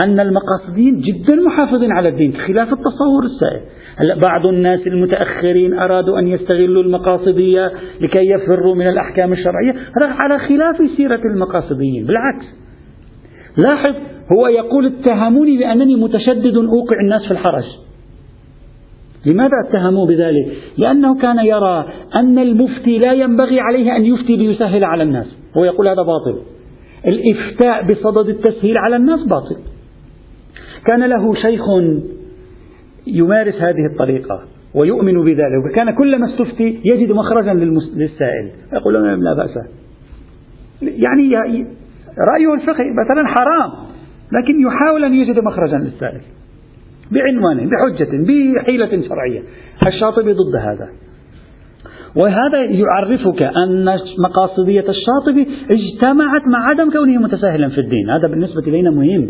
أن المقاصدين جدا محافظين على الدين خلاف التصور السائد. هلأ بعض الناس المتأخرين أرادوا أن يستغلوا المقاصدية لكي يفروا من الأحكام الشرعية. هذا على خلاف سيرة المقاصديين. بالعكس. لاحظ هو يقول اتهموني بأنني متشدد أوقع الناس في الحرج. لماذا اتهموه بذلك؟ لأنه كان يرى أن المفتي لا ينبغي عليه أن يفتي ليسهل على الناس. هو يقول هذا باطل. الإفتاء بصدد التسهيل على الناس باطل. كان له شيخ يمارس هذه الطريقة ويؤمن بذلك وكان كلما استفتي يجد مخرجا للسائل. يقول لا بأس. يعني رأيه الفقهي مثلا حرام لكن يحاول أن يجد مخرجا للسائل. بعنوان بحجة بحيلة شرعية. الشاطبي ضد هذا. وهذا يعرفك أن مقاصدية الشاطبي اجتمعت مع عدم كونه متساهلا في الدين. هذا بالنسبة إلينا مهم.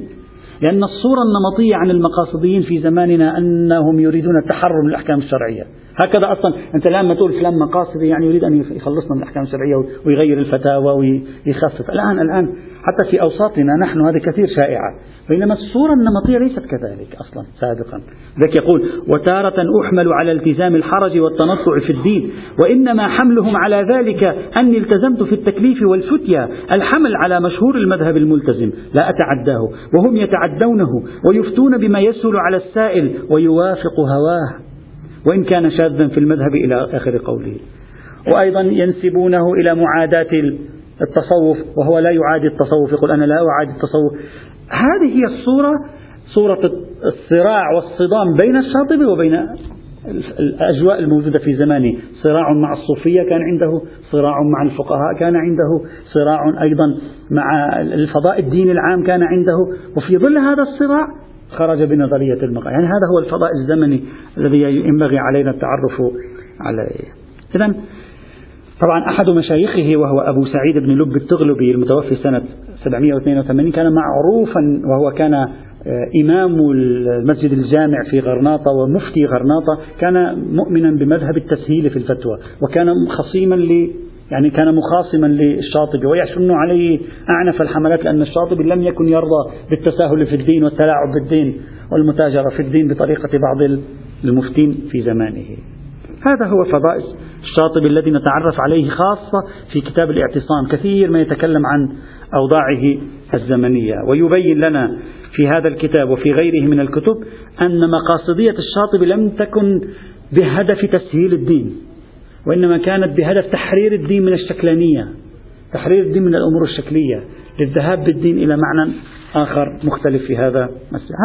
لأن الصورة النمطية عن المقاصديين في زماننا أنهم يريدون التحرر من الأحكام الشرعية. هكذا أصلا. أنت لما تقول فلان مقاصدي يعني يريد أن يخلصنا من الأحكام الشرعية ويغير الفتاوى ويخفف. الآن الآن حتى في أوساطنا نحن هذه كثير شائعة. بينما الصورة النمطية ليست كذلك أصلا سابقا. ذلك يقول وتارة أحمل على التزام الحرج والتنطع في الدين وإنما حملهم على ذلك أني التزمت في التكليف والفتية الحمل على مشهور المذهب الملتزم. لا أتعداه وهم يتعدونه ويفتون بما يسهل على السائل ويوافق هواه. وإن كان شاذا في المذهب إلى آخر قوله. وأيضا ينسبونه إلى معاداة التصوف وهو لا يعادي التصوف يقول أنا لا أعادي التصوف. هذه هي الصورة صورة الصراع والصدام بين الشاطبي وبين الأجواء الموجودة في زمانه. صراع مع الصوفية كان عنده صراع مع الفقهاء كان عنده صراع أيضا مع الفضاء الديني العام كان عنده. وفي ظل هذا الصراع خرج بنظرية المقام يعني هذا هو الفضاء الزمني الذي ينبغي علينا التعرف عليه. إذا طبعا أحد مشايخه وهو أبو سعيد بن لب التغلبي المتوفي سنة 782 كان معروفا وهو كان إمام المسجد الجامع في غرناطة ومفتي غرناطة كان مؤمنا بمذهب التسهيل في الفتوى وكان خصيما يعني كان مخاصما للشاطبي ويشن عليه أعنف الحملات لأن الشاطبي لم يكن يرضى بالتساهل في الدين والتلاعب بالدين والمتاجرة في الدين بطريقة بعض المفتين في زمانه. هذا هو فضاء الشاطبي الذي نتعرف عليه خاصة في كتاب الاعتصام كثير ما يتكلم عن أوضاعه الزمنية. ويبين لنا في هذا الكتاب وفي غيره من الكتب أن مقاصدية الشاطبي لم تكن بهدف تسهيل الدين. وإنما كانت بهدف تحرير الدين من الشكلانية تحرير الدين من الأمور الشكلية للذهاب بالدين إلى معنى آخر مختلف في هذا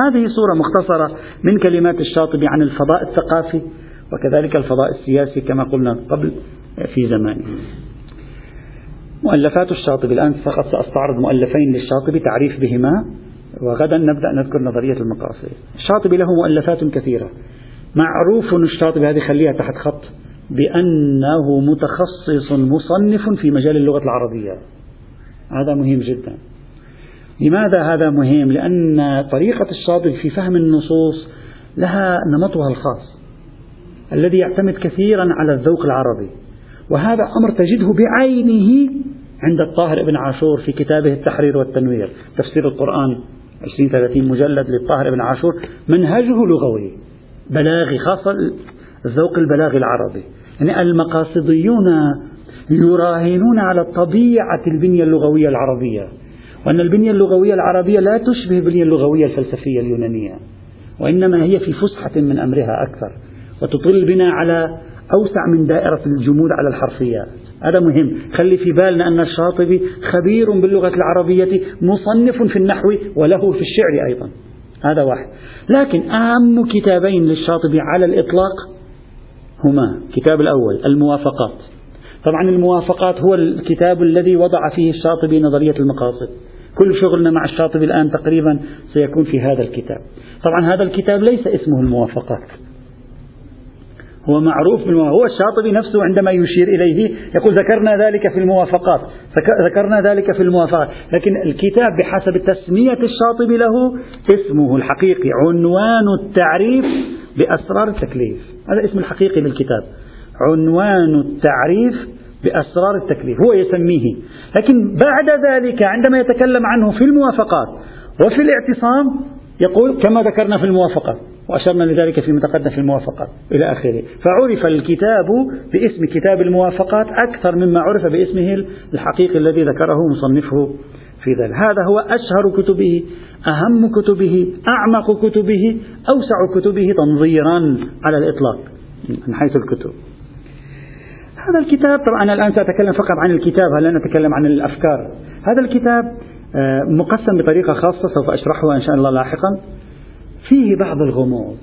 هذه صورة مختصرة من كلمات الشاطبي عن الفضاء الثقافي وكذلك الفضاء السياسي كما قلنا قبل في زمانه مؤلفات الشاطبي الآن فقط سأستعرض مؤلفين للشاطبي تعريف بهما وغدا نبدأ نذكر نظرية المقاصد. الشاطبي له مؤلفات كثيرة. معروف الشاطبي هذه خليها تحت خط. بأنه متخصص مصنف في مجال اللغة العربية. هذا مهم جدا. لماذا هذا مهم؟ لأن طريقة الشاطبي في فهم النصوص لها نمطها الخاص الذي يعتمد كثيرا على الذوق العربي. وهذا أمر تجده بعينه عند الطاهر ابن عاشور في كتابه التحرير والتنوير تفسير القرآن 20 30 مجلد للطاهر ابن عاشور منهجه لغوي بلاغي خاصة الذوق البلاغي العربي. يعني المقاصديون يراهنون على طبيعة البنية اللغوية العربية. وأن البنية اللغوية العربية لا تشبه البنية اللغوية الفلسفية اليونانية وإنما هي في فسحة من أمرها أكثر وتطل بنا على أوسع من دائرة الجمود على الحرفيات هذا مهم. خلي في بالنا أن الشاطبي خبير باللغة العربية مصنف في النحو وله في الشعر أيضا. هذا واحد. لكن أهم كتابين للشاطبي على الإطلاق هما الكتاب الأول الموافقات. طبعا الموافقات هو الكتاب الذي وضع فيه الشاطبي نظرية المقاصد. كل شغلنا مع الشاطبي الآن تقريبا سيكون في هذا الكتاب. طبعا هذا الكتاب ليس اسمه الموافقات. هو معروف بالموافقات هو الشاطبي نفسه عندما يشير إليه يقول ذكرنا ذلك في الموافقات. ذكرنا ذلك في الموافقات. لكن الكتاب بحسب تسمية الشاطبي له اسمه الحقيقي عنوان التعريف بأسرار التكليف. هذا اسم الحقيقي للكتاب عنوان التعريف بأسرار التكليف هو يسميه. لكن بعد ذلك عندما يتكلم عنه في الموافقات وفي الاعتصام يقول كما ذكرنا في الموافقات وأشرنا لذلك في متقدم في الموافقات إلى آخره. فعرف الكتاب باسم كتاب الموافقات أكثر مما عرف باسمه الحقيقي الذي ذكره مصنفه في ذلك. هذا هو أشهر كتبه أهم كتبه أعمق كتبه أوسع كتبه تنظيرا على الإطلاق من حيث الكتب. هذا الكتاب طبعا أنا الآن سأتكلم فقط عن الكتاب هل نتكلم عن الأفكار؟ هذا الكتاب آه، مقسم بطريقة خاصة سوف أشرحها إن شاء الله لاحقا. فيه بعض الغموض.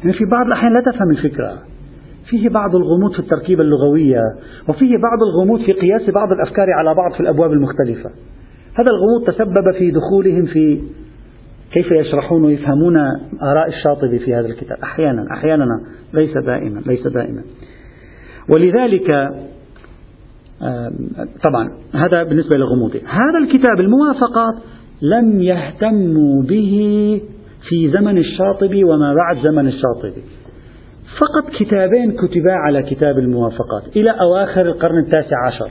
يعني في بعض الأحيان لا تفهم الفكرة. فيه بعض الغموض في التركيبة اللغوية وفيه بعض الغموض في قياس بعض الأفكار على بعض في الأبواب المختلفة. هذا الغموض تسبب في دخولهم في كيف يشرحون ويفهمون آراء الشاطبي في هذا الكتاب. أحيانا أحيانا ليس دائما ليس دائما. ولذلك طبعا هذا بالنسبة لغموضه هذا الكتاب الموافقات لم يهتموا به في زمن الشاطبي وما بعد زمن الشاطبي. فقط كتابين كتبا على كتاب الموافقات إلى أواخر القرن التاسع عشر.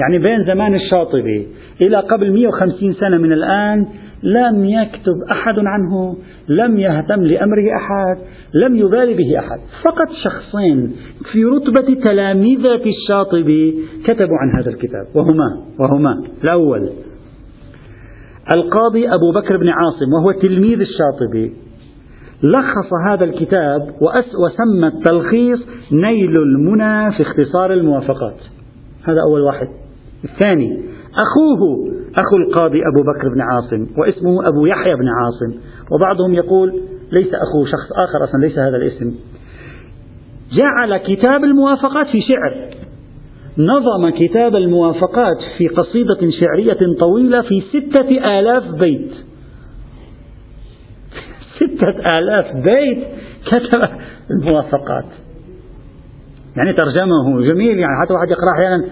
يعني بين زمان الشاطبي إلى قبل 150 سنة من الآن لم يكتب أحد عنه لم يهتم لأمره أحد لم يبالي به أحد. فقط شخصين في رتبة تلاميذة الشاطبي كتبوا عن هذا الكتاب وهما وهما. الأول القاضي أبو بكر بن عاصم وهو تلميذ الشاطبي لخص هذا الكتاب وسمى التلخيص نيل المنى في اختصار الموافقات. هذا أول واحد. الثاني أخوه أخو القاضي أبو بكر بن عاصم واسمه أبو يحيى بن عاصم وبعضهم يقول ليس أخوه شخص آخر أصلا ليس هذا الاسم. جعل كتاب الموافقات في شعر. نظم كتاب الموافقات في قصيدة شعرية طويلة في ستة آلاف بيت. ستة آلاف بيت كتاب الموافقات. يعني ترجمه جميل يعني حتى واحد يقرأ أحيانا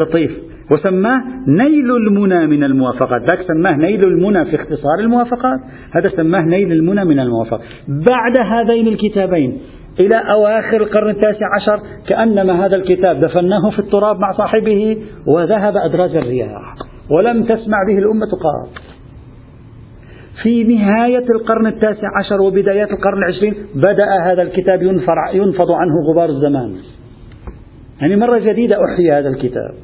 لطيف. وسماه نيل المنى من الموافقات. ذاك سماه نيل المنى في اختصار الموافقات. هذا سماه نيل المنى من الموافقات. بعد هذين الكتابين إلى أواخر القرن التاسع عشر كأنما هذا الكتاب دفناه في التراب مع صاحبه وذهب أدراج الرياح ولم تسمع به الأمة قط في نهاية القرن التاسع عشر وبدايات القرن العشرين بدأ هذا الكتاب ينفض عنه غبار الزمان. يعني مرة جديدة أحيي هذا الكتاب.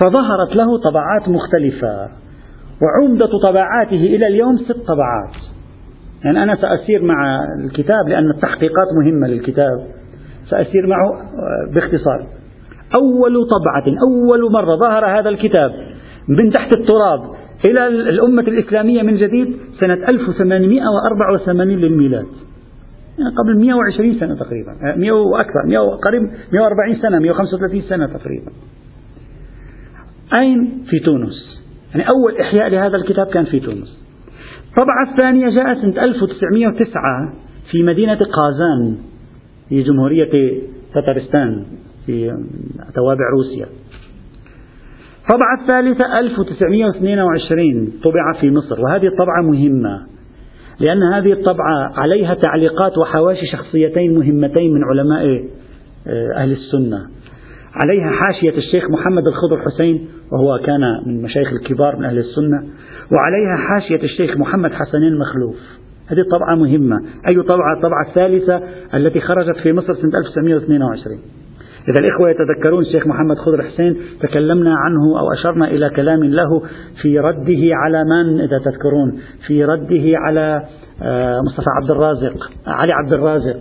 فظهرت له طبعات مختلفة وعمدة طبعاته إلى اليوم ست طبعات. يعني أنا سأسير مع الكتاب لأن التحقيقات مهمة للكتاب. سأسير معه باختصار. أول طبعة أول مرة ظهر هذا الكتاب من تحت التراب إلى الأمة الإسلامية من جديد سنة 1884 للميلاد. قبل 120 سنة تقريبا. 100 وأكثر 100 قريب 140 سنة 135 سنة تقريبا. أين؟ في تونس. يعني أول إحياء لهذا الكتاب كان في تونس. الطبعة الثانية جاءت سنة 1909 في مدينة قازان في جمهورية تتارستان في توابع روسيا. الطبعة الثالثة 1922 طبع في مصر وهذه الطبعة مهمة. لأن هذه الطبعة عليها تعليقات وحواشي شخصيتين مهمتين من علماء آه، أهل السنة. عليها حاشية الشيخ محمد الخضر حسين وهو كان من مشايخ الكبار من أهل السنة. وعليها حاشية الشيخ محمد حسنين مخلوف. هذه طبعة مهمة. أي طبعة؟ الطبعة الثالثة التي خرجت في مصر سنة 1922 إذا الإخوة يتذكرون الشيخ محمد خضر حسين تكلمنا عنه أو أشرنا إلى كلام له في رده على من إذا تذكرون؟ في رده على آه، مصطفى عبد الرازق علي عبد الرازق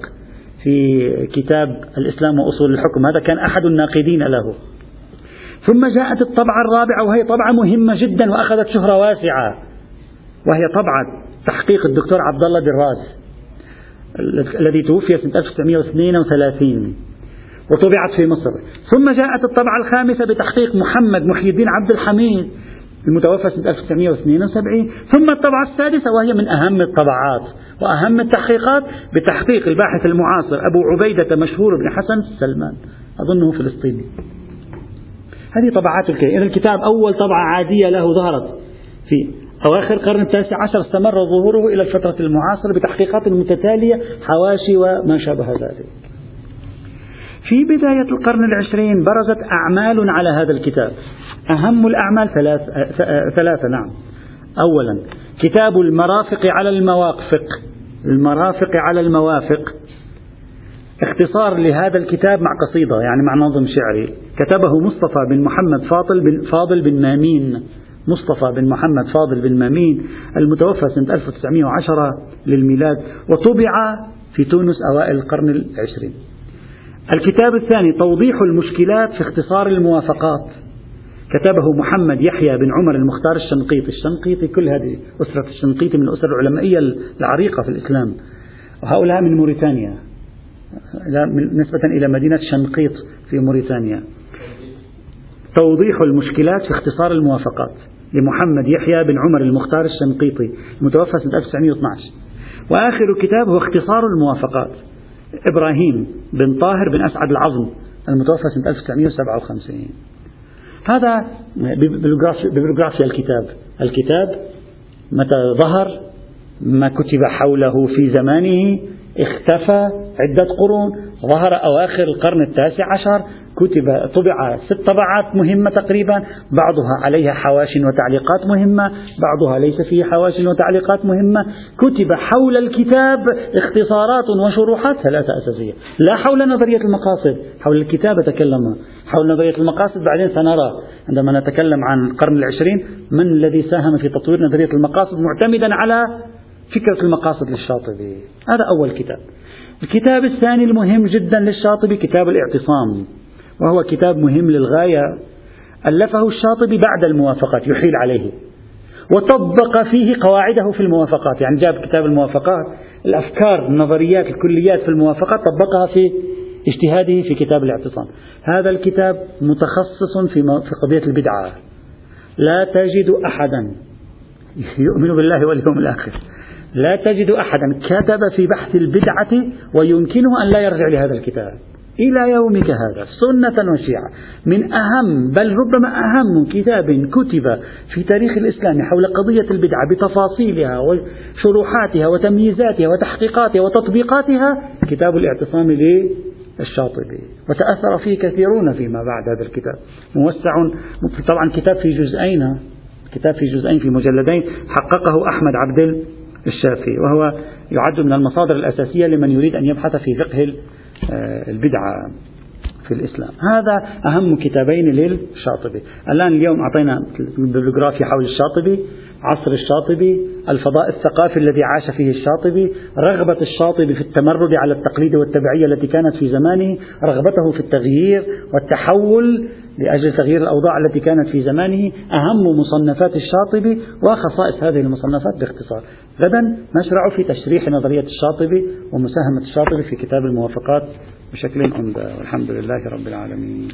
في كتاب الإسلام وأصول الحكم. هذا كان أحد الناقدين له. ثم جاءت الطبعة الرابعة وهي طبعة مهمة جدا وأخذت شهرة واسعة. وهي طبعة تحقيق الدكتور عبد الله دراز الذي توفي سنة 1932 وطبعت في مصر. ثم جاءت الطبعة الخامسة بتحقيق محمد محي الدين عبد الحميد المتوفى سنة 1972 ثم الطبعة السادسة وهي من أهم الطبعات وأهم التحقيقات بتحقيق الباحث المعاصر أبو عبيدة مشهور بن حسن سلمان أظنه فلسطيني. هذه طبعات الكتاب إذا الكتاب أول طبعة عادية له ظهرت في أواخر القرن التاسع عشر استمر ظهوره إلى الفترة المعاصرة بتحقيقات متتالية حواشي وما شابه ذلك. في بداية القرن العشرين برزت أعمال على هذا الكتاب. أهم الأعمال ثلاث ثلاثة نعم. أولا كتاب المرافق على الموافق. المرافق على الموافق. اختصار لهذا الكتاب مع قصيدة يعني مع نظم شعري. كتبه مصطفى بن محمد فاضل بن, فاضل بن مامين. مصطفى بن محمد فاضل بن مامين المتوفى سنة 1910 للميلاد وطبع في تونس أوائل القرن العشرين. الكتاب الثاني توضيح المشكلات في اختصار الموافقات. كتبه محمد يحيى بن عمر المختار الشنقيطي. الشنقيطي كل هذه أسرة الشنقيطي من الأسر العلمائية العريقة في الإسلام. وهؤلاء من موريتانيا. نسبة إلى مدينة شنقيط في موريتانيا. توضيح المشكلات في اختصار الموافقات لمحمد يحيى بن عمر المختار الشنقيطي المتوفى سنة 1912 وآخر كتاب هو اختصار الموافقات. إبراهيم بن طاهر بن أسعد العظم المتوفى سنة 1957 هذا ببلوغرافيا الكتاب. الكتاب متى ظهر؟ ما كتب حوله في زمانه؟ اختفى عدة قرون ظهر أواخر القرن التاسع عشر كتب طبع ست طبعات مهمة تقريبا بعضها عليها حواش وتعليقات مهمة بعضها ليس فيه حواش وتعليقات مهمة كتب حول الكتاب اختصارات وشروحات ثلاثة أساسية. لا حول نظرية المقاصد حول الكتاب تكلم حول نظرية المقاصد بعدين سنرى. عندما نتكلم عن القرن العشرين من الذي ساهم في تطوير نظرية المقاصد معتمدا على فكرة المقاصد للشاطبي. هذا أول كتاب. الكتاب الثاني المهم جدا للشاطبي كتاب الاعتصام وهو كتاب مهم للغاية. ألفه الشاطبي بعد الموافقات يحيل عليه. وطبق فيه قواعده في الموافقات. يعني جاب كتاب الموافقات الأفكار النظريات الكليات في الموافقات طبقها في اجتهاده في كتاب الاعتصام. هذا الكتاب متخصص في في قضية البدعة. لا تجد أحدا يؤمن بالله واليوم الآخر. لا تجد أحدا كتب في بحث البدعة ويمكنه أن لا يرجع لهذا الكتاب. إلى يومك هذا سنة وشيعة. من أهم بل ربما أهم كتاب كتب في تاريخ الإسلام حول قضية البدعة بتفاصيلها وشروحاتها وتمييزاتها وتحقيقاتها وتطبيقاتها كتاب الاعتصام للشاطبي. وتأثر فيه كثيرون فيما بعد هذا الكتاب. موسع طبعا كتاب في جزئين كتاب في جزئين في مجلدين. حققه أحمد عبد الشافعي وهو يعد من المصادر الأساسية لمن يريد أن يبحث في فقه آه، البدعة في الإسلام. هذا أهم كتابين للشاطبي. الآن اليوم أعطينا بيبلوغرافيا حول الشاطبي عصر الشاطبي الفضاء الثقافي الذي عاش فيه الشاطبي رغبة الشاطبي في التمرد على التقليد والتبعية التي كانت في زمانه رغبته في التغيير والتحول لأجل تغيير الأوضاع التي كانت في زمانه أهم مصنفات الشاطبي وخصائص هذه المصنفات باختصار. غدا نشرع في تشريح نظرية الشاطبي ومساهمة الشاطبي في كتاب الموافقات بشكل أمضى والحمد لله رب العالمين.